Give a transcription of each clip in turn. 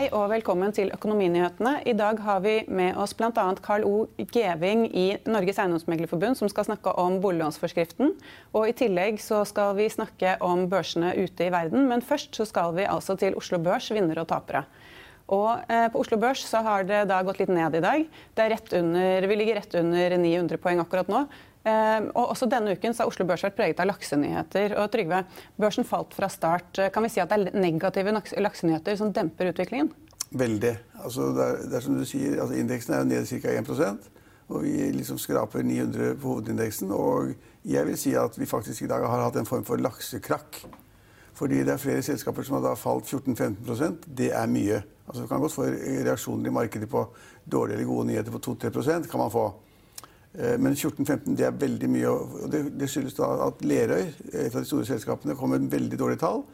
Hei og velkommen til Økonominyhetene. I dag har vi med oss bl.a. Carl O. Geving i Norges Eiendomsmeglerforbund, som skal snakke om boliglånsforskriften. Og I tillegg så skal vi snakke om børsene ute i verden. Men først så skal vi altså til Oslo Børs, vinnere og tapere. Og eh, På Oslo Børs så har det da gått litt ned i dag. Det er rett under, vi ligger rett under 900 poeng akkurat nå. Eh, og også Denne uken har Oslo Børs vært preget av laksenyheter. og Trygve, Børsen falt fra start. Kan vi si at det er negative laksenyheter som demper utviklingen? Veldig. Altså, det, er, det er som du sier, altså, Indeksen er jo ned ca. 1% og Vi liksom skraper 900 på hovedindeksen. og Jeg vil si at vi faktisk i dag har hatt en form for laksekrakk. Fordi det er flere selskaper som har falt 14-15% Det er mye. Altså, du kan godt få reaksjoner i markedet på dårlige eller gode nyheter på 2-3% kan man få. Eh, men 14-15 det er veldig mye. og det, det, skyldes da at Lerøy, et av de store selskapene, kom med en veldig dårlig tall.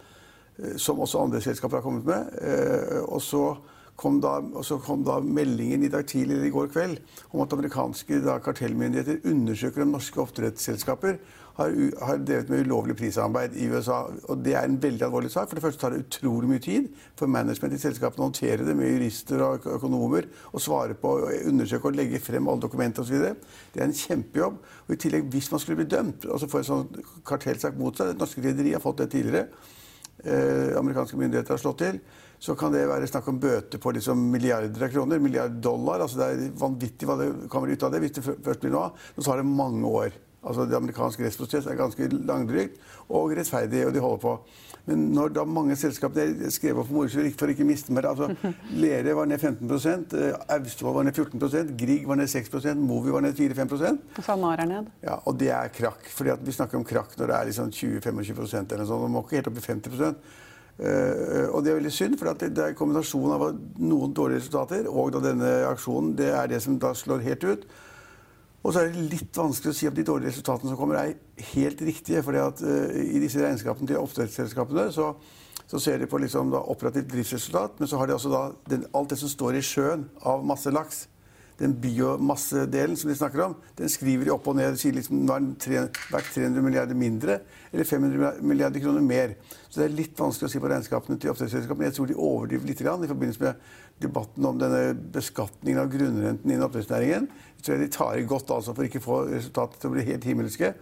Eh, som også andre selskaper har kommet med. Eh, og så kom da, så kom da meldingen i dag tidlig eller i går kveld om at amerikanske da, kartellmyndigheter undersøker om norske oppdrettsselskaper har, har, drevet med ulovlig prissamarbeid i USA. Og Det er en veldig alvorlig sak. For det første tar det utrolig mye tid for management i selskapene å håndtere det med jurister og økonomer og svare på, og undersøke og legge frem alle dokumenter osv. Det er en kjempejobb. Og i tillegg, hvis man skulle bli dømt, og så få en sånn kartellsak mot seg Norske rederier har fått det tidligere. Eh, amerikanske myndigheter har slått til så kan det være snakk om bøter på liksom milliarder av kroner. Milliard dollar. altså Det er vanvittig hva det kommer ut av det hvis det først blir noe av. Så tar det mange år. Altså Det amerikanske rettsprosess er ganske langdrygt og rettferdig, og de holder på. Men når da mange selskap selskaper skrev opp for moro for ikke miste mer altså Lere var ned 15 eh, Austevoll var ned 14% Grieg var ned 6% Movi var ned 4-5 Og SalMar er ned. Ja, Og det er krakk. fordi Vi snakker om krakk når det er liksom 20-25 eller noe sånt. Man må ikke helt opp i 50 Uh, og det er veldig synd, for det, det er kombinasjonen av noen dårlige resultater og da denne aksjonen. Det er det som da slår helt ut. Og så er det litt vanskelig å si om de dårlige resultatene som kommer, er helt riktige. fordi at uh, I disse regnskapene til oppdrettsselskapene så, så, ser de på liksom da operativt driftsresultat, men så har de også da den, alt det som står i sjøen av masse laks den biomassedelen som de snakker om, den skriver de opp og ned. og sier liksom nå er den verdt 300 milliarder mindre eller 500 milliarder kroner mer. Så det er litt vanskelig å si på regnskapene til oppdrettsselskapene. Jeg tror de overdriver litt i forbindelse med debatten om denne beskatningen av grunnrenten innen oppdrettsnæringen. Tror de tar i godt altså, for ikke å få resultatet til å bli helt himmelske.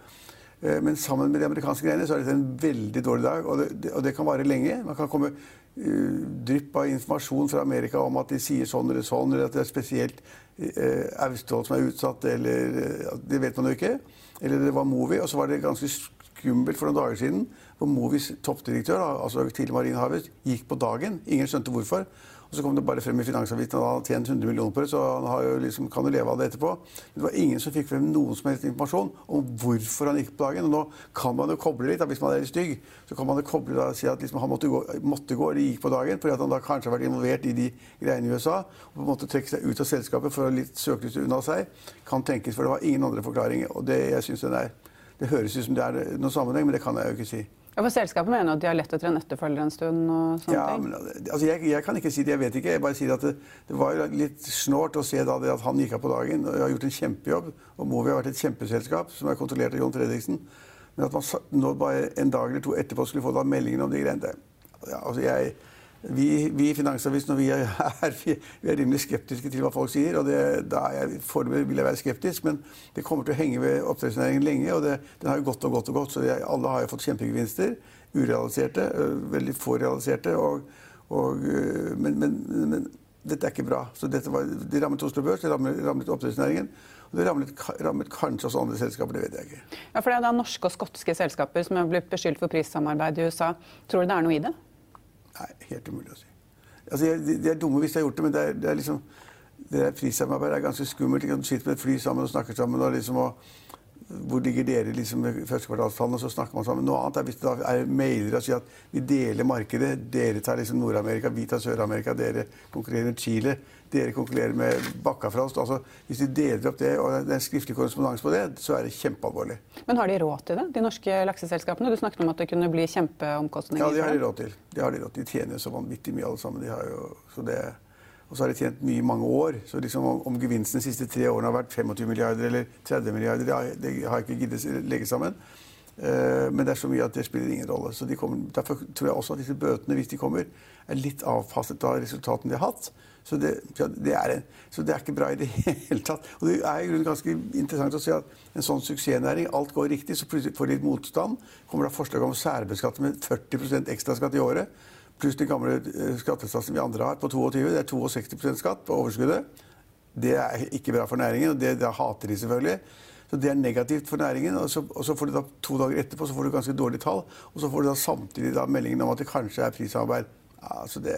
Eh, men sammen med de amerikanske greiene så er dette en veldig dårlig dag, og det, og det kan vare lenge. Man kan komme uh, drypp av informasjon fra Amerika om at de sier sånn eller sånn, eller at det er spesielt uh, som er utsatt, eller Det vet man jo ikke. Eller det var Movi. Og så var det ganske skummelt for noen dager siden, hvor Movis toppdirektør, altså tidligere Marine Harvest, gikk på dagen. Ingen skjønte hvorfor. Og så kom det bare frem i Finansavisen at han hadde tjent 100 millioner på det, så han jo liksom, kan jo leve av det etterpå. Men det var ingen som fikk frem noen som helst informasjon om hvorfor han gikk på dagen. Og nå kan man jo koble litt, da, hvis man er litt stygg, så kan man jo koble da, og si at liksom, han måtte gå, måtte gå, eller gikk på dagen fordi han da kanskje har vært involvert i de greiene i USA. Og på en måte trekke seg ut av selskapet for å litt søkelyset unna seg. Kan tenkes, for det var ingen andre forklaringer. Og det, jeg synes den er, det høres ut som det er noen sammenheng, men det kan jeg jo ikke si. Ja, for Selskapet mener at de har lett etter en etterfølger en stund? og sånne ja, ting. Men, altså, jeg, jeg, kan ikke si det, jeg vet ikke. Jeg bare sier at det, det var litt snålt å se da det at han gikk av på dagen. og Har gjort en kjempejobb. og Movi har vært et kjempeselskap som er kontrollert av John Fredriksen. Men at man nå bare en dag eller to etterpå skulle få da meldingen om de greiene ja, altså jeg, Vi, vi, i Finansavisen vi er, vi er, rimelig skeptiske til hva folk sier. og det, da jeg, vil jeg være skeptisk, men det kommer til å henge ved oppdrettsnæringen lenge. og det, Den har jo gått og gått og gått, så jeg, alle har jo fått kjempegevinster. Urealiserte, veldig få realiserte. Og, og, men, men, men, dette er ikke bra. Så var, Det rammet Oslo Børs, det rammet, rammet oppdrettsnæringen. Og det rammet, rammet, kanskje også andre selskaper, det vet jeg ikke. Ja, for Det er da norske og skotske selskaper som er blitt beskyldt for prissamarbeid i USA. Tror du det er noe i det? Nei, helt umulig å si. Altså, de, de, er dumme hvis de har gjort det, men det er, det er liksom det der prissamarbeidet er ganske skummelt. Du sitter med et fly sammen og snakker sammen. og liksom og, hvor ligger dere liksom med førstekvartalstallene? Så snakker man sammen. Noe annet er hvis det er mailer og sier at vi deler markedet. Dere tar liksom Nord-Amerika, vi tar Sør-Amerika. Dere konkurrerer med Chile. Dere konkurrerer med Bakkafrost. Altså, hvis de deler opp det, og det er en skriftlig korrespondanse på det, så er det kjempealvorlig. Men har de råd til det, de norske lakseselskapene? Du snakket om at det kunne bli kjempeomkostninger. Ja, det har de råd til. De, har de, råd til. de tjener så vanvittig mye alle sammen. De har jo, så det og så har de tjent mye i mange år. Så liksom om, om gevinsten de siste tre årene har vært 25 milliarder eller 30 milliarder, det har, det har jeg ikke giddet legge sammen. Uh, men det er så mye at det spiller ingen rolle. Så de kommer, Derfor tror jeg også at disse bøtene, hvis de kommer, er litt avpasset av resultatene de har hatt. Så det, det er så det, er ikke bra i det hele tatt. Og det er i grunnen ganske interessant å se at en sånn suksessnæring, alt går riktig, så plutselig får de litt motstand. Kommer det forslag om å særbeskatte med 40% ekstraskatt i året pluss den gamle skattesatsen vi andre har, på 22. Det er 62% skatt på overskuddet. Det er ikke bra for næringen, og det, det hater de selvfølgelig. Så Det er negativt for næringen. og så, og så, får du da To dager etterpå så får du ganske dårlige tall. Og så får du da samtidig da meldingen om at det kanskje er prissamarbeid. Altså det,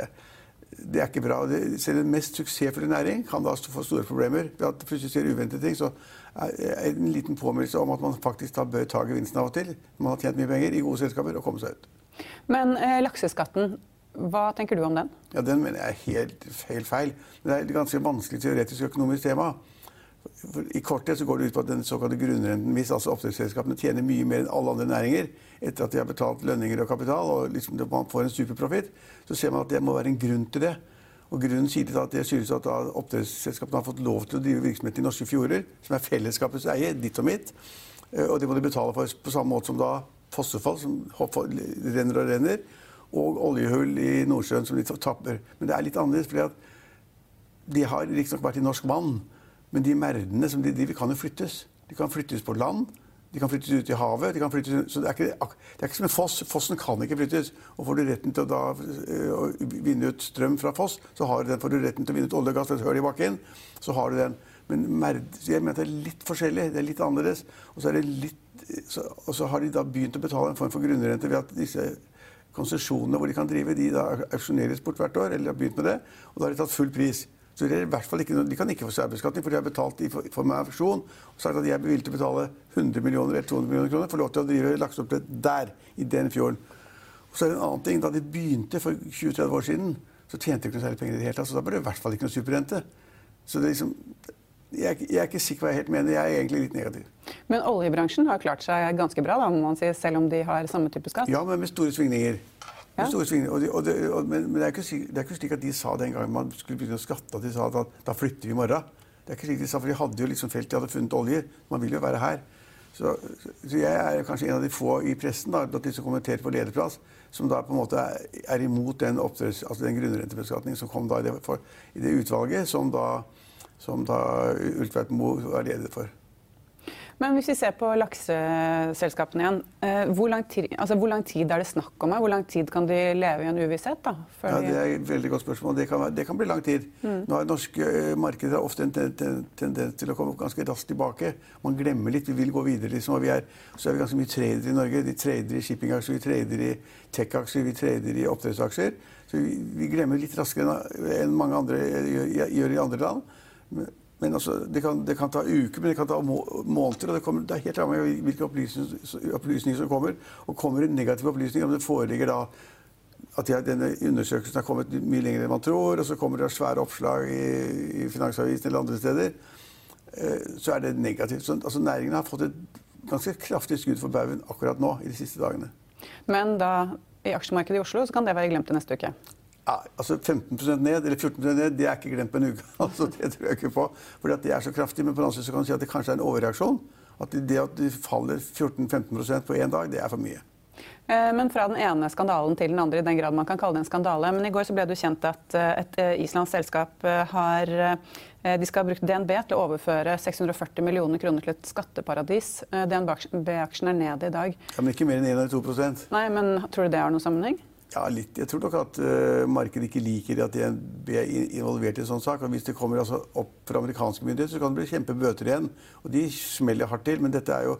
det, er ikke bra. Det, selv den mest suksessfulle næring kan da få store problemer. Ved at det plutselig skjer uventede ting. Så er en liten påminnelse om at man faktisk da bør ta gevinsten av og til. Man har tjent mye penger i gode selskaper og komme seg ut. Men eh, lakseskatten, hva tenker du om den? Ja, Den mener jeg er helt, helt feil. Det er et ganske vanskelig teoretisk økonomisk tema. I korthet så går det ut på at den såkalte grunnrenten, hvis altså oppdrettsselskapene tjener mye mer enn alle andre næringer etter at de har betalt lønninger og kapital, og liksom man får en superprofitt, så ser man at det må være en grunn til det. Og Grunnen sier at det skyldes at oppdrettsselskapene har fått lov til å drive virksomhet i norske fjorder, som er fellesskapets eie, ditt og mitt. Eh, og det må de betale for på samme måte som da fossefall, som renner og renner, og oljehull i Nordsjøen som de tapper. Men det er litt annerledes, fordi at de har riktignok vært i norsk vann, men de merdene som de driver, kan jo flyttes. De kan flyttes på land, de kan flyttes ut i havet. De kan flyttes, så det er, ikke, det er ikke som en foss. Fossen kan ikke flyttes. Og får du retten til å, da, eh, å vinne ut strøm fra foss, så har du den. Får du retten til å vinne ut olje og gass fra et hull i bakken, så har du den. Men merd, jeg mener det er litt forskjellig. Det er litt annerledes. Og så, er det litt, så, og så har de da begynt å betale en form for grunnrente ved at disse konsesjonene hvor de kan drive, de da auksjoneres bort hvert år. eller har begynt med det, Og da har de tatt full pris. Så er i hvert fall ikke, De kan ikke få særbeskatning, for de har betalt i form av auksjon og sagt at de er bevilget til å betale 100 millioner eller 200 millioner kroner for lov til å drive lakseoppdrett der, i den fjorden. Og så er det en annen ting. Da de begynte for 20-30 år siden, så tjente de ikke noe særlig penger i det hele tatt. Så da ble det i hvert fall ikke noe superrente. Så det er liksom, jeg, jeg, er ikke sikker på hva jeg helt mener. Jeg er egentlig litt negativ. Men oljebransjen har klart seg ganske bra, da, må man si, selv om de har samme type skatt? Ja, men med store svingninger. Ja. Med store svingninger. Og de, og de, og, men, men det, er ikke, det, er ikke, slik at de sa den gangen man skulle begynne å skatte, at de sa at da flytter vi i morgen. Det er ikke slik de sa, for De hadde jo liksom felt de hadde funnet olje. Man vil jo være her. Så, så, jeg er kanskje en av de få i pressen da, de som kommenterer på lederplass, som da på en måte er, er imot den, altså den grunnrentebeskatningen som kom da i det, for, i det utvalget som da som da Ultveit Moe er leder for. Men hvis vi ser på lakseselskapene igjen, eh, hvor lang, tid, altså hvor lang tid er det snakk om? Hvor lang tid kan de leve i en uvisshet? da? Ja, Det er et veldig godt spørsmål. Det kan, det kan bli lang tid. Mm. Nå har Norske eh, markeder ofte en tendens til å komme ganske raskt tilbake. Man glemmer litt. Vi vil gå videre. liksom, og vi er, Så er vi ganske mye tradere i Norge. De trader i shippingaksjer, vi trader i tech-aksjer, vi trader i oppdrettsaksjer. Så vi, vi, glemmer litt raskere enn mange andre gjør i andre land. Men altså, det, kan, det, kan, ta uker, men det kan ta måneder. og Det, kommer, det er helt avhengig av hvilke opplysninger, opplysninger, som kommer. Og kommer det negative opplysninger, om det foreligger da at denne undersøkelsen har kommet mye lenger enn man tror, og så kommer det svære oppslag i, i Finansavisen eller andre steder, eh, så er det negativt. Så, altså, næringen har fått et ganske kraftig skudd for baugen akkurat nå i de siste dagene. Men da i aksjemarkedet i Oslo så kan det være glemt til neste uke? Ja, altså 15% ned eller 14% ned, det er ikke glemt på en uke. Altså, det tror jeg ikke på. Fordi det er så kraftig. Men på den andre siden kan du si at det kanskje er en overreaksjon. At det at det faller 14-15% på én dag, det er for mye. Eh, men fra den ene skandalen til den andre, i den grad man kan kalle det en skandale. Men i går så ble det kjent at eh, et eh, islandsk selskap har De skal ha brukt DNB til å overføre 640 millioner kroner til et skatteparadis. DNB-aksjen er ned i dag. Ja, Men ikke mer enn 1 eller 2% Nei, men Tror du det har noen sammenheng? Ja, litt. Jeg tror nok at uh, markedet ikke liker at DNB er involvert i en sånn sak. Og hvis det kommer altså, opp fra amerikanske myndigheter, så kan det bli kjempebøter igjen. Og de smeller hardt til. Men dette er jo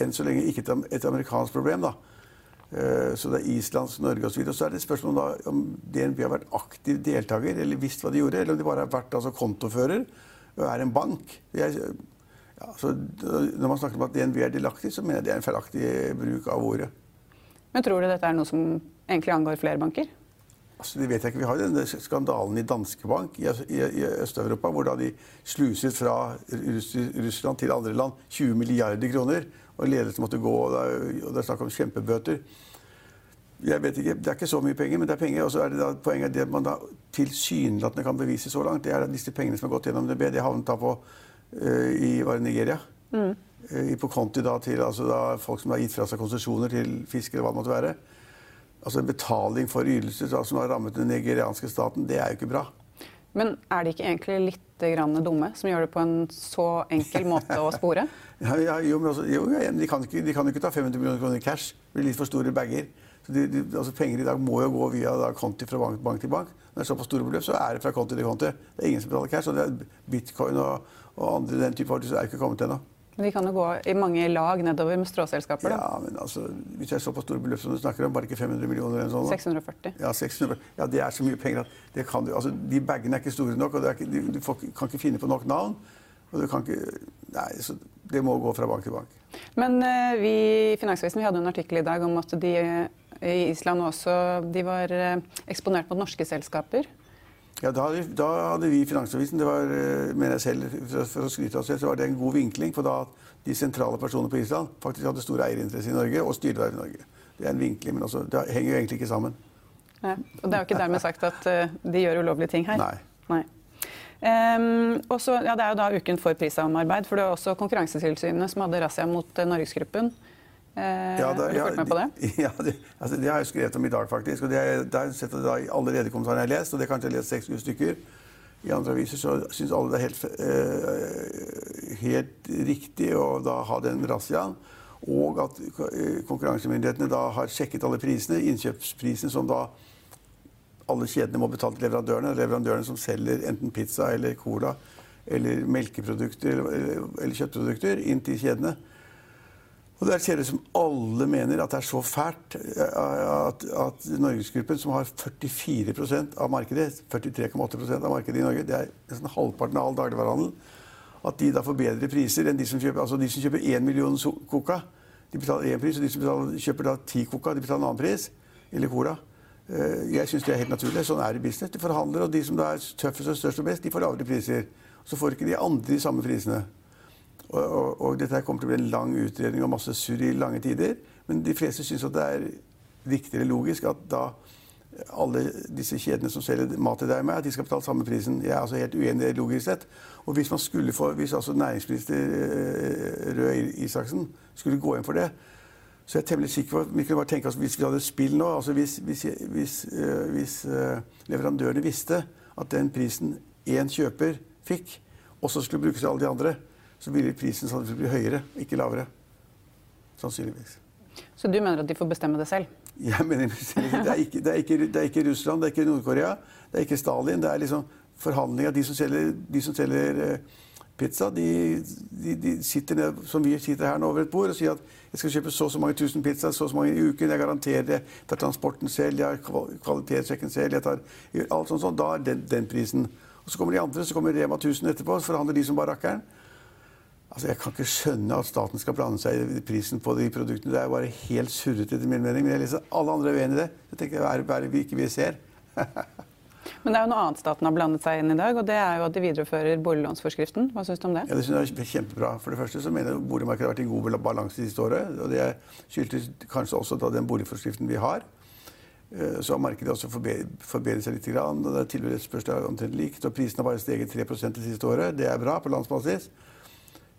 enn så lenge ikke et, et amerikansk problem. da. Uh, så det er Islands, Norge osv. Så, så er det spørsmål da, om DNB har vært aktiv deltaker, eller visst hva de gjorde, eller om de bare har vært altså, kontofører og er en bank. Jeg, ja, når man snakker om at DNB er delaktig, så mener jeg det er en feilaktig bruk av ordet. Men tror du dette er noe som egentlig angår flere banker? Altså, det vet jeg ikke. Vi har jo denne skandalen i Danske Bank i, i, i Øst-Europa, hvor da de sluset fra Russland til andre land 20 milliarder kroner og ledelsen måtte gå, og det er snakk om kjempebøter. Jeg vet ikke, Det er ikke så mye penger, men det er penger. Og så er det da, poenget det man da tilsynelatende kan bevise så langt, det er at disse pengene som har gått gjennom DB, de havnet da på uh, i var Nigeria. Mm. Uh, på konti da til altså da, folk som har gitt fra seg konsesjoner til fiskere, hva det måtte være. Altså en betaling for ytelser som har rammet den nigerianske staten, det er jo ikke bra. Men er de ikke egentlig litt dumme, som gjør det på en så enkel måte å spore? ja, ja, jo, men altså, jo, de, kan ikke, de kan ikke ta 500 millioner kroner i cash. Det blir litt for store bager. Så de, de, altså, penger i dag må jo gå via da, konti fra bank, bank, til bank. Når det er såpass store beløp, så er det fra konti til konti. Det er ingen som betaler cash. og det er Bitcoin og, og andre den type valuta er ikke kommet ennå. De kan jo gå i mange lag nedover med stråselskaper? Da. Ja, men altså, Hvis det er såpass store beløp som du snakker om, bare ikke 500 millioner eller sånn, 640. Ja, 600, ja, det er så mye penger at det kan du, altså, de bagene er ikke store nok. og ikke, Du, du får, kan ikke finne på nok navn. og du kan ikke, nei, så Det må gå fra bank til bank. Men uh, vi i Finansavisen vi hadde en artikkel i dag om at de i Island også de var uh, eksponert mot norske selskaper. Ja, da da hadde, vi i Finansavisen, det var, eh, mener jeg selv, for, å skryte av oss selv, så var det en god vinkling. For da de sentrale personene på Island faktisk hadde store eierinteresser i Norge og styrte der i Norge. Det er en vinkling, men også, det henger jo egentlig ikke sammen. Nei, og det er jo ikke dermed sagt at uh, de gjør ulovlige ting her. Nei. Nei. Um, også, ja, det er jo da uken for prissamarbeid, for det var også Konkurransetilsynet som hadde razzia mot uh, Norgesgruppen. Eh, ja, det? Ja, det, altså, det, har jeg skrevet om i dag, faktisk. og Det har jeg sett da i alle lederkommentarene jeg har lest, og det har kanskje jeg lest seks stykker. I andre aviser så syns alle det er helt, eh, helt riktig å da ha den razziaen. Og at eh, konkurransemyndighetene da har sjekket alle prisene, innkjøpsprisene som da alle kjedene må betale til leverandørene. Leverandørene som selger enten pizza eller cola eller melkeprodukter eller, eller, eller kjøttprodukter inn til kjedene. Og Der ser det som alle mener at det er så fælt eh, at, at Norgesgruppen, som har 44% av markedet, 43,8% av markedet i Norge, det er nesten halvparten av all dagligvarehandel, at de da får bedre priser enn de som kjøper altså de som kjøper 1 million coca. De betaler én pris, og de som betaler, kjøper da 10 coca, de betaler en annen pris. Eller cola. Eh, jeg syns det er helt naturlig. Sånn er det i business. De forhandler, og de som da er tøffest og størst og best, de får lavere priser. Så får ikke de andre de samme prisene. Og, og, og, dette kommer til å bli en lang utredning og masse surr i lange tider. Men de fleste syns at det er riktig eller logisk at da alle disse kjedene som selger mat til deg meg, at de skal betale samme prisen. Jeg er altså helt uenig logisk sett. Og hvis man skulle få, hvis altså næringsminister eh, Røe Isaksen skulle gå inn for det, så jeg er temmelig sikker på vi kunne bare tenke oss Hvis vi hadde spill nå, altså hvis, hvis, hvis, uh, hvis uh, leverandørene visste at den prisen én kjøper fikk, også skulle brukes til alle de andre, så vil prisen sannsynligvis bli høyere, ikke lavere. Sannsynligvis. Så du mener at de får bestemme det selv? Jeg mener det er ikke, det er ikke, det er ikke Russland, det er ikke Nord-Korea, det er ikke Stalin. Det er liksom forhandlinger. De som selger, de som selger eh, pizza, de, de, de, sitter ned, som vi sitter her nå over et bord og sier at jeg skal kjøpe så og så mange tusen pizzaer så og så mange i uken. Jeg garanterer det. Jeg tar transporten selv, jeg har kvalitetssjekken selv. jeg tar alt sånt, sånt. Da er den, den prisen. Og Så kommer de andre, så kommer Rema 1000 etterpå, så forhandler de som bare rakkeren. Altså, Jeg kan ikke skjønne at staten skal blande seg i prisen på de produktene. Det er bare helt surrete etter min mening. Men jeg leser alle andre er uenig i det. Jeg tenker, Hva er det vi ikke vi ser? Men det er jo noe annet staten har blandet seg inn i dag, og det er jo at de viderefører boliglånsforskriften. Hva syns du om det? Ja, Det synes jeg er kjempebra. For det første så mener jeg boligmarkedet har vært i god balanse siste året. Og det skyldtes kanskje også da den boligforskriften vi har. Eh, så har markedet også forbedret seg litt. Og det er tilbudsspørsmålet omtrent likt. Og prisene har bare steget 3 det siste året. Det er bra på landsbasis.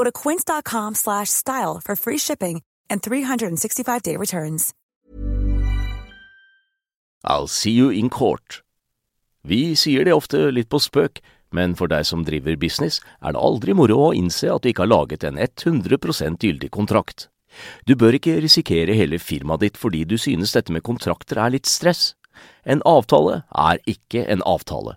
Go to quince.com slash style for free shipping and 365-day returns. I'll see you in court. Vi sier det ofte litt på spøk, men for deg som driver business, er det aldri moro å innse at du ikke har laget en 100% gyldig kontrakt. Du bør ikke risikere hele firmaet ditt fordi du synes dette med kontrakter er litt stress. En avtale er ikke en avtale.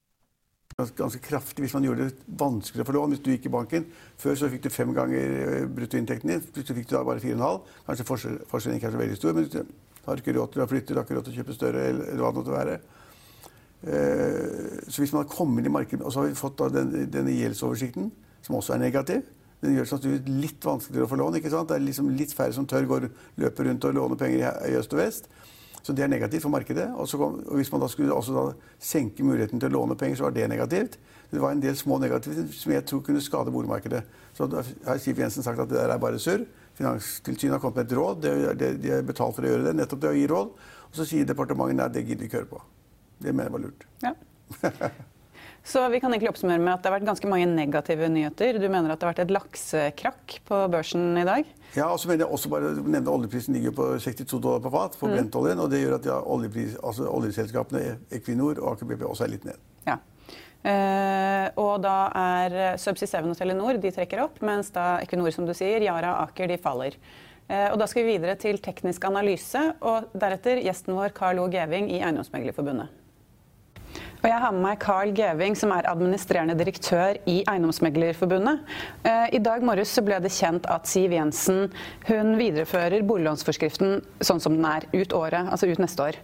Ganske kraftig hvis man gjorde det vanskeligere for lån. Hvis du gikk i banken Før så fikk du fem ganger eh, bruttoinntekten din. Plutselig fikk du da bare fire og en halv. Kanskje forskjellen ikke er så veldig stor, men du har ikke råd til å flytte, du har ikke råd til å kjøpe større, eller, hva det måtte være. Eh, så hvis man har kommet i markedet Og så har vi fått den, denne gjeldsoversikten, som også er negativ. Den gjør det litt vanskeligere å få lån. ikke sant? Det er liksom litt færre som tør gå løpe rundt og låne penger i øst og vest. Så det er negativt for markedet. Og, kom, og Hvis man da skulle da senke muligheten til å låne penger, så var det negativt. Det var en del små negative som jeg tror kunne skade boligmarkedet. Så har Siv Jensen sagt at det der er bare surr. Finanstilsynet har kommet med et råd. De har betalt for å gjøre det. nettopp det å gi råd. Og så sier departementet at det gidder vi ikke høre på. Det mener jeg var lurt. Ja. Så vi kan egentlig oppsummere med at det har vært ganske mange negative nyheter. Du mener at det har vært et laksekrakk på børsen i dag? Ja, og så mener jeg også bare nevne Oljeprisen ligger på 62 dollar på fat for mm. Brent-oljen. Og det gjør at ja, oljepris, altså oljeselskapene Equinor og Aker BP også er litt ned. Ja. Eh, og da er Subsea Seven og Telenor de trekker opp, mens da Equinor, som du sier, Yara og Aker de faller. Eh, og da skal vi videre til teknisk analyse, og deretter gjesten vår Carl O. Geving i Eiendomsmeglerforbundet. Og jeg har med meg Carl Geving, som er administrerende direktør i Eiendomsmeglerforbundet. Eh, I dag morges ble det kjent at Siv Jensen hun viderefører boliglånsforskriften sånn som den er, ut året, altså ut neste år.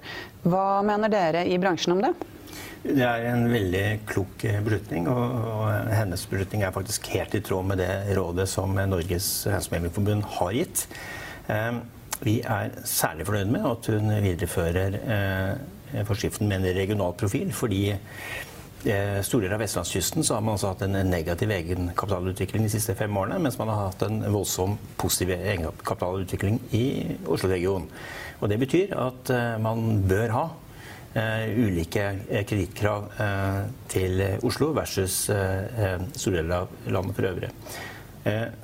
Hva mener dere i bransjen om det? Det er en veldig klok eh, beslutning, og, hennes beslutning er faktisk helt i tråd med det rådet som Norges Eiendomsmeglerforbund har gitt. Eh, vi er særlig fornøyd med at hun viderefører Eh, forskriften med en regional profil. fordi eh, store av vestlandskysten så har man altså hatt en negativ egenkapitalutvikling de siste fem årene, mens man har hatt en voldsom positiv egenkapitalutvikling i Oslo-regionen. Og Det betyr at eh, man bør ha ulike kredittkrav til Oslo versus store deler av landet for øvrig.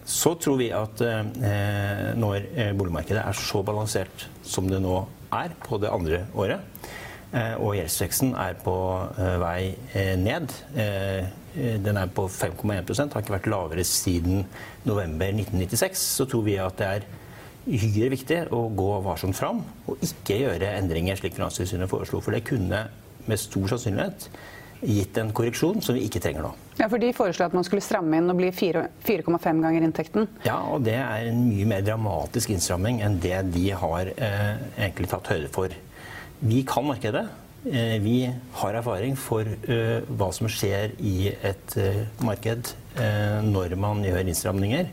Så tror vi at når boligmarkedet er så balansert som det nå er på det andre året, Eh, og gjeldsveksten er på eh, vei eh, ned. Den er på 5,1% har ikke vært lavere siden november 1996. Så tror vi at det er uhyre viktig å gå varsomt fram og ikke gjøre endringer slik Finanstilsynet foreslo. For det kunne med stor sannsynlighet gitt en korreksjon som vi ikke trenger nå. Ja, for De foreslo at man skulle stramme inn og bli 4,5 ganger inntekten. Ja, og det er en mye mer dramatisk innstramming enn det de har eh, egentlig tatt høyde for. Vi kan markedet. Eh, vi har erfaring for eh, hva som skjer i et eh, marked når man gjør innstramninger.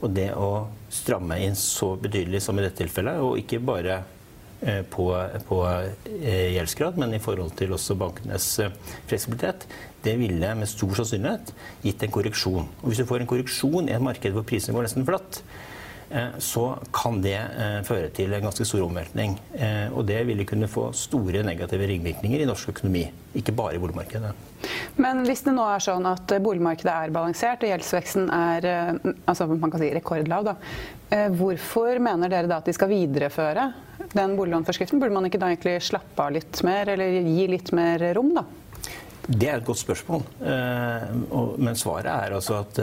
Og det å stramme inn så betydelig som i dette tilfellet, og ikke bare på, på gjeldsgrad, men i forhold til også bankenes fleksibilitet, det ville med stor sannsynlighet gitt en korreksjon. Og hvis du får en korreksjon i et marked hvor prisene går nesten flatt, så kan det eh, føre til en ganske stor omveltning. Eh, og det ville kunne få store negative ringvirkninger i norsk økonomi, ikke bare i boligmarkedet. Men hvis det nå er sånn at boligmarkedet er balansert og gjeldsveksten er altså man kan si rekordlav, da. hvorfor mener dere da at de skal videreføre den boliglånforskriften? Burde man ikke da egentlig slappe av litt mer, eller gi litt mer rom, da? Det er et godt spørsmål. Men svaret er altså at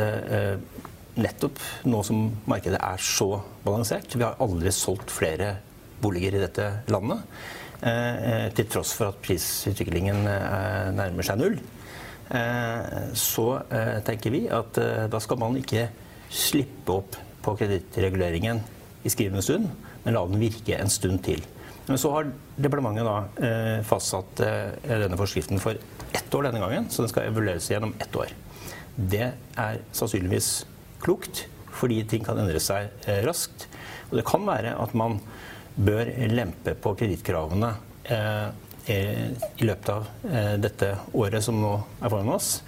nettopp nå som markedet er så balansert. Vi har aldri solgt flere boliger i dette landet. Eh, til tross for at prisutviklingen eh, nærmer seg null. Eh, så eh, tenker vi at eh, da skal man ikke slippe opp på kredittreguleringen i skrivende stund, men la den virke en stund til. Men så har departementet da eh, fastsatt denne forskriften for ett år denne gangen, så den skal evalueres gjennom ett år. Det er sannsynligvis klokt, fordi ting kan endre seg eh, raskt. Og det kan være at man bør lempe på kredittkravene eh, i løpet av eh, dette året som nå er foran oss.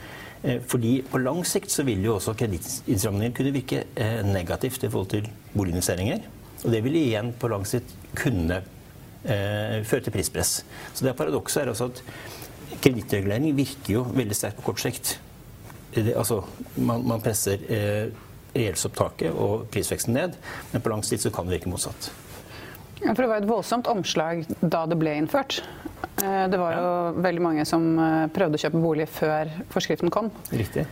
Fordi på lang sikt så vil jo også kredittinnstramninger kunne virke negativt i forhold til boliginvesteringer. Og det vil igjen på lang sikt kunne føre til prispress. Så det paradokset er også at kredittregulering virker jo veldig sterkt på kort sikt det, altså, man, man presser eh, gjeldsopptaket og prisveksten ned, men på lang sikt så kan det virke motsatt. Ja, for Det var et voldsomt omslag da det ble innført. Eh, det var jo ja. veldig mange som eh, prøvde å kjøpe bolig før forskriften kom. Riktig.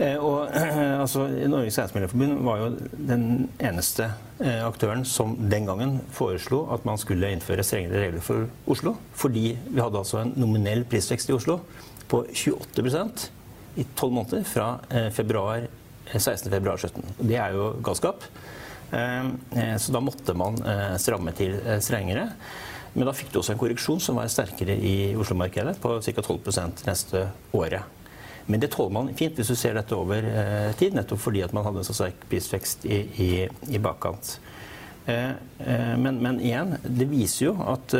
Eh, og altså, Norges Eiendomsmeglerforbund var jo den eneste aktøren som den gangen foreslo at man skulle innføre strengere regler for Oslo. Fordi vi hadde altså en nominell prisvekst i Oslo på 28 i tolv måneder fra 16. februar 16.2.17. Eh, Det er jo galskap. Eh, så da måtte man stramme til strengere. Men da fikk du også en korreksjon som var sterkere i Oslo-markedet, på ca. 12% neste året. Men det tåler man fint hvis du ser dette over tid, nettopp fordi at man hadde en så sterk prisvekst i, i, i bakkant. men, men, igjen, det viser jo at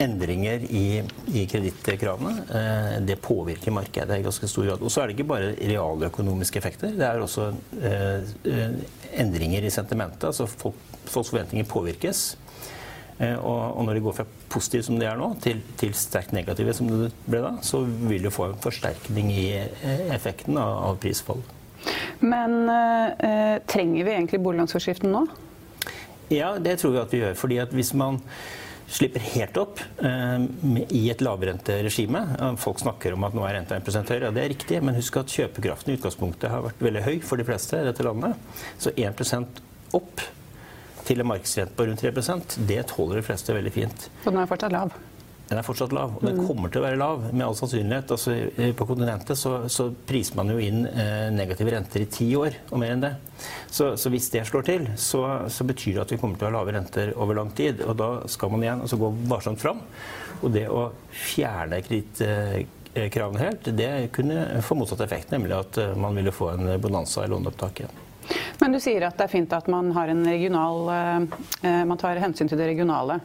endringer i, i kredittkravene, eh, det påvirker markedet i ganske stor grad. Og så er det ikke bare realøkonomiske effekter. Det er også eh, eh, endringer i sentimentet. altså folk, Folks forventninger påvirkes. Og, og, når det går fra positivt som det er nå, til, til sterkt negative som det ble da, så vil det få en forsterkning i effekten av, av prisfall. Men eh, trenger vi egentlig boliglånsforskriften nå? Ja, det tror vi at vi gjør. fordi at hvis man slipper helt opp eh, i et lavrenteregime. Folk snakker om at nå er renta 1 høyere, og det er riktig, men husk at kjøpekraften i utgangspunktet har vært veldig høy for de fleste i dette landet. Så 1% opp til en markedsrente på rundt 3% det tåler de fleste veldig fint. Og den er fortsatt lav? Den er fortsatt lav, og den mm. kommer til å være lav med all sannsynlighet. Altså, på kontinentet så, så, priser man jo inn eh, negative renter i ti år og mer enn det. Så, så hvis det slår til, så, så, betyr det at vi kommer til å ha lave renter over lang tid. Og da skal man igjen altså, gå varsomt fram. Og det å fjerne kredittkravene helt, det kunne få motsatt effekt, nemlig at eh, man ville få en bonanza i låneopptaket. Men du sier at det er fint at man, har en regional, eh, man tar hensyn til det regionale.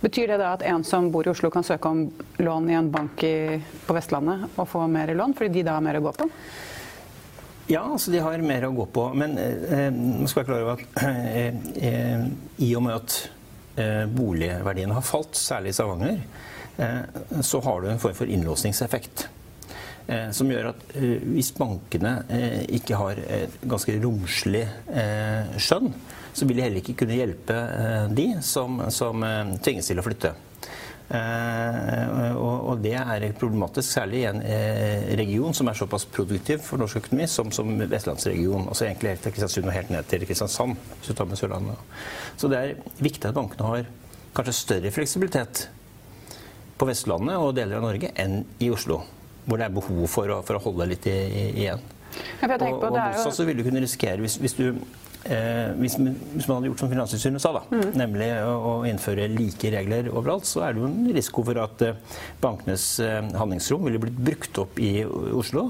Betyr det da at en som bor i Oslo kan søke om lån i en bank i, på Vestlandet og få mer lån, fordi de da har mer å gå på? Ja, altså de har mer å gå på. Men eh, man skal være klar over at eh, eh, i og med at eh, boligverdiene har falt, særlig i Stavanger, eh, så har du en form for innlåsningseffekt. Eh, som gjør at hvis bankene ikke har et ganske romslig skjønn, så vil de heller ikke kunne hjelpe eh, de som, som eh, tvinges til å flytte. Uh, og, og, det er problematisk, særlig i en uh, region som er såpass produktiv for norsk økonomi som, som vestlandsregionen. Altså egentlig helt fra Kristiansund og helt ned til Kristiansand. hvis du tar med Sørlandet. Så det er viktig at bankene har kanskje større fleksibilitet på Vestlandet og deler av Norge enn i Oslo. Hvor det er behov for å, for å holde litt i, i, igjen. Ja, og, og jo... så vil du kunne risikere, hvis, hvis du Eh, hvis, hvis, man hadde gjort som Finanstilsynet sa, da, mm. nemlig å, å, innføre like regler overalt, så er det jo en risiko for at eh, bankenes eh, handlingsrom ville blitt brukt opp i Oslo.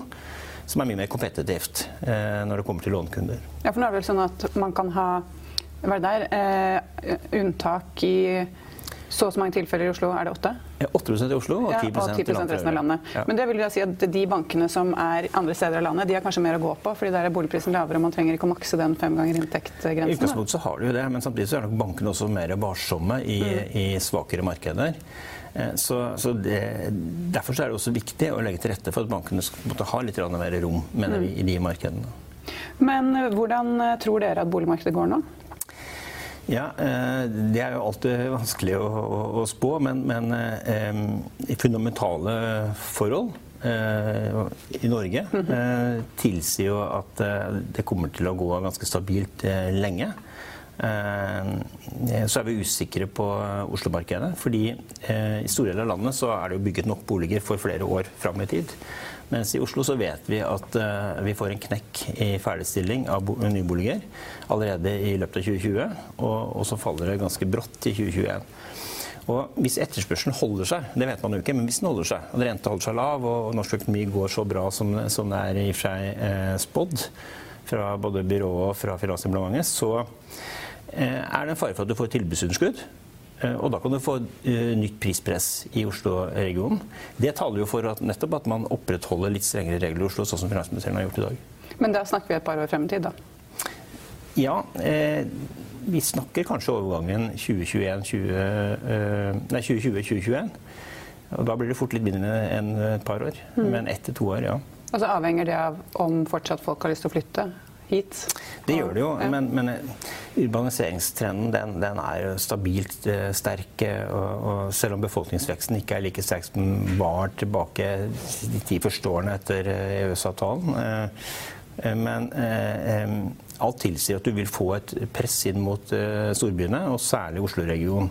Som er mye mer kompetitivt eh, når det kommer til lånekunder. Ja, for nå er det vel sånn at man kan ha hva er det der, eh, unntak i så og så mange tilfeller i Oslo, er det åtte? 8 i Oslo og 10, ja, og 10 i resten av landet. Ja. Men det vil jeg si at de bankene som er andre steder av landet, de har kanskje mer å gå på, fordi der er boligprisen lavere og man trenger ikke å makse den fem ganger I utgangspunktet så har du jo det, men samtidig så er nok bankene også mer varsomme i, Mm. i svakere markeder. Eh, Så, så det, Derfor så er det også viktig å legge til rette for at bankene måtte ha litt mer rom mener Mm. vi, i de markedene. Men hvordan tror dere at boligmarkedet går nå? Ja, eh, Det er jo alltid vanskelig å, å, å spå, men, men eh, i fundamentale forhold eh, i Norge eh, tilsier jo at eh, det kommer til å gå ganske stabilt eh, lenge. Så er vi usikre på Oslo-markedet, fordi i store deler av landet så er det jo bygget nok boliger for flere år fram i tid. Mens i Oslo så vet vi at eh, vi får en knekk i ferdigstilling av bo- nyboliger allerede i løpet av 2020, og, så faller det ganske brått i 2021. Og Hvis etterspørselen holder seg, det vet man jo ikke, men hvis den holder seg, og renta holder seg lav, og norsk økonomi går så bra som, som det er i og for seg eh, spådd fra både byrået og fra Finansdepartementet, så eh, er det en fare for at du får tilbudsunderskudd. Eh, Og da kan du få eh, nytt prispress i Oslo-regionen. Det taler jo for at nettopp at man opprettholder litt strengere regler i Oslo, sånn som finansministeren har gjort i dag. Men da snakker vi et par år frem i tid, da. Ja, eh, vi snakker kanskje overgangen 2021, 20, eh, 2020-2021. Og da blir det fort litt mindre enn et par år. Men ett til to år, ja. Og så avhenger det av om fortsatt folk har lyst til å flytte hit. Det gjør det jo, Ja. men, men urbaniseringstrenden den, den er stabilt eh, sterk. eh, Og, og selv om befolkningsveksten ikke er like sterk som den var tilbake de ti første årene etter EØS-avtalen. eh, eh, Men alt tilsier at du vil få et press inn mot storbyene, og særlig Oslo-regionen.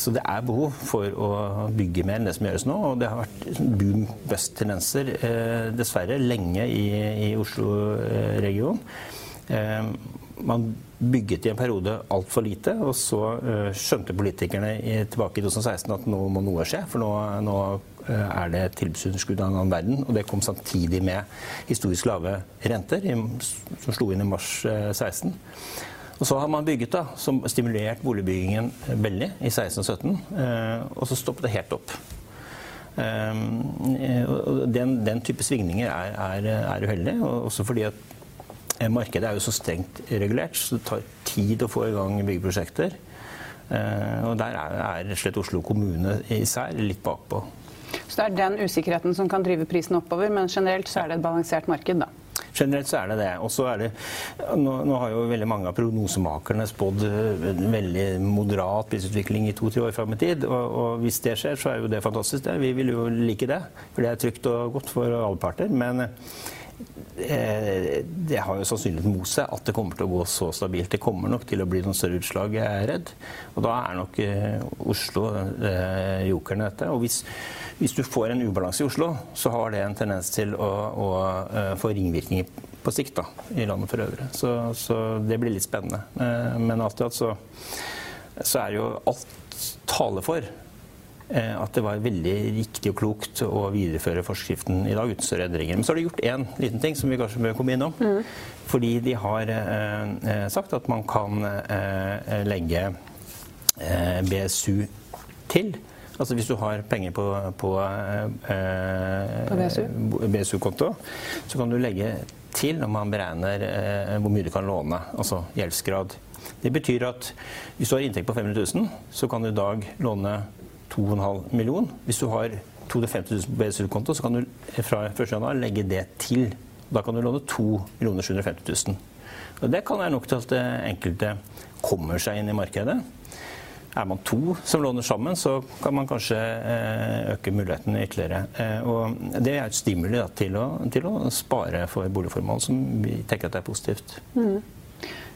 Så det er behov for å bygge mer enn det som gjøres nå. Og det har vært boom-bust-tendenser eh, dessverre lenge i, i Oslo-regionen. Man bygget i en periode altfor lite, og så eh, skjønte politikerne i, tilbake i 2016 at nå må noe skje. For nå, nå eh, er det et tilbudsunderskudd av en annen verden. Og det kom samtidig med historisk lave renter, som slo inn i mars eh, 16. Og så har man bygget, da, som stimulert boligbyggingen veldig i 16 og 17, eh, og så stoppet det helt opp. Eh, den, den type svingninger er, er, er uheldig, også fordi at eh, markedet er jo så strengt regulert, så det tar tid å få i gang byggeprosjekter. Eh, og der er, rett og slett Oslo kommune især litt bakpå. Så det er den usikkerheten som kan drive prisen oppover, men generelt så er det et balansert marked, da. Generelt så er det det. Og så er det nå, nå har jo veldig mange av prognosemakerne spådd eh, en veldig moderat prisutvikling i to-tre år fram i tid. Og, og hvis det skjer, så er jo det fantastisk. det. Vi vil jo like det. For det er trygt og godt for alle parter. Men eh, det har jo sannsynligvis mot seg at det kommer til å gå så stabilt. Det kommer nok til å bli noen større utslag, jeg er redd. Og da er nok eh, Oslo eh, jokeren i dette. Og hvis, hvis du får en ubalanse i Oslo, så har det en tendens til å, å eh, få ringvirkninger på sikt da, i landet for øvrig. Så, så det blir litt spennende. Eh, men alt i alt så, så er jo alt taler for eh, at det var veldig riktig og klokt å videreføre forskriften i dag uten større endringer. Men så har de gjort én liten ting som vi kanskje bør komme innom. Fordi de har eh, eh, sagt at man kan eh, legge eh, BSU til. Altså hvis du har penger på, på, eh, På BSU? BSU-konto, så kan du legge til når man beregner eh, hvor mye du kan låne, altså gjeldsgrad. Det betyr at hvis du har inntekt på 500 000, så kan du i dag låne 2,5 million. Hvis du har 250 000 på BSU-konto, så kan du fra 1. januar legge det til. Da kan du låne 2 750 000. Og det kan være nok til at enkelte kommer seg inn i markedet. Er man to som låner sammen, så kan man kanskje eh, øke mulighetene ytterligere. Eh, og det er et stimuli da, til, å, til å spare for boligformål, som vi tenker at er positivt.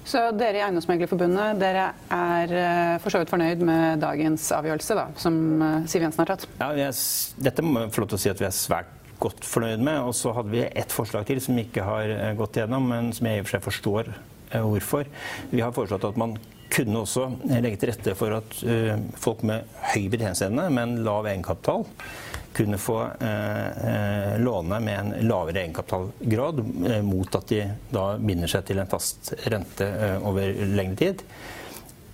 Så dere i Eiendomsmeglerforbundet dere er eh, for så vidt fornøyd med dagens avgjørelse, da, som eh, Siv Jensen har tatt? Ja, er, dette må jeg få lov til å si at vi er svært godt fornøyd med. Og så hadde vi ett forslag til som ikke har eh, gått gjennom, men som jeg i og for seg forstår hvorfor. Vi har foreslått at man kunne også legge til rette for at folk med høy betjeningsevne, men lav egenkapital, kunne få eh, eh, låne med en lavere egenkapitalgrad eh, mot at de da binder seg til en fast rente over lengre tid.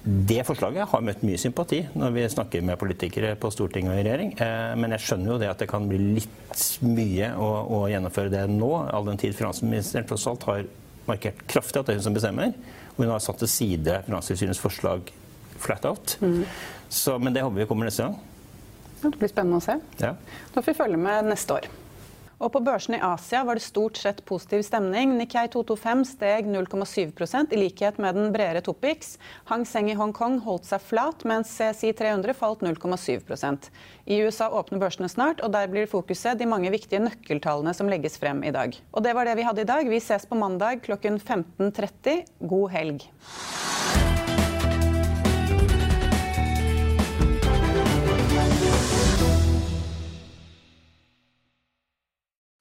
det forslaget har møtt mye sympati når vi snakker med politikere på Stortinget og i regjering. Eh, men jeg skjønner jo det at det kan bli litt mye å, å gjennomføre det nå, all den tid finansministeren tross alt har markert kraftig at det er hun som bestemmer. Og hun har satt til side Finanstilsynets forslag flat out. Mm. Så, men det håper vi kommer neste gang. Det blir spennende å se. Ja. Da får vi følge med neste år. Og på børsene i Asia var det stort sett positiv stemning. Nikkei 225 steg 0,7 i likhet med den bredere Topix. Hang Seng i Hongkong holdt seg flat, mens CSI 300 falt 0,7% I USA åpner børsene snart, og der blir fokuset de mange viktige nøkkeltallene som legges frem i dag. Og det var det vi hadde i dag. Vi ses på mandag klokken 15.30. God helg.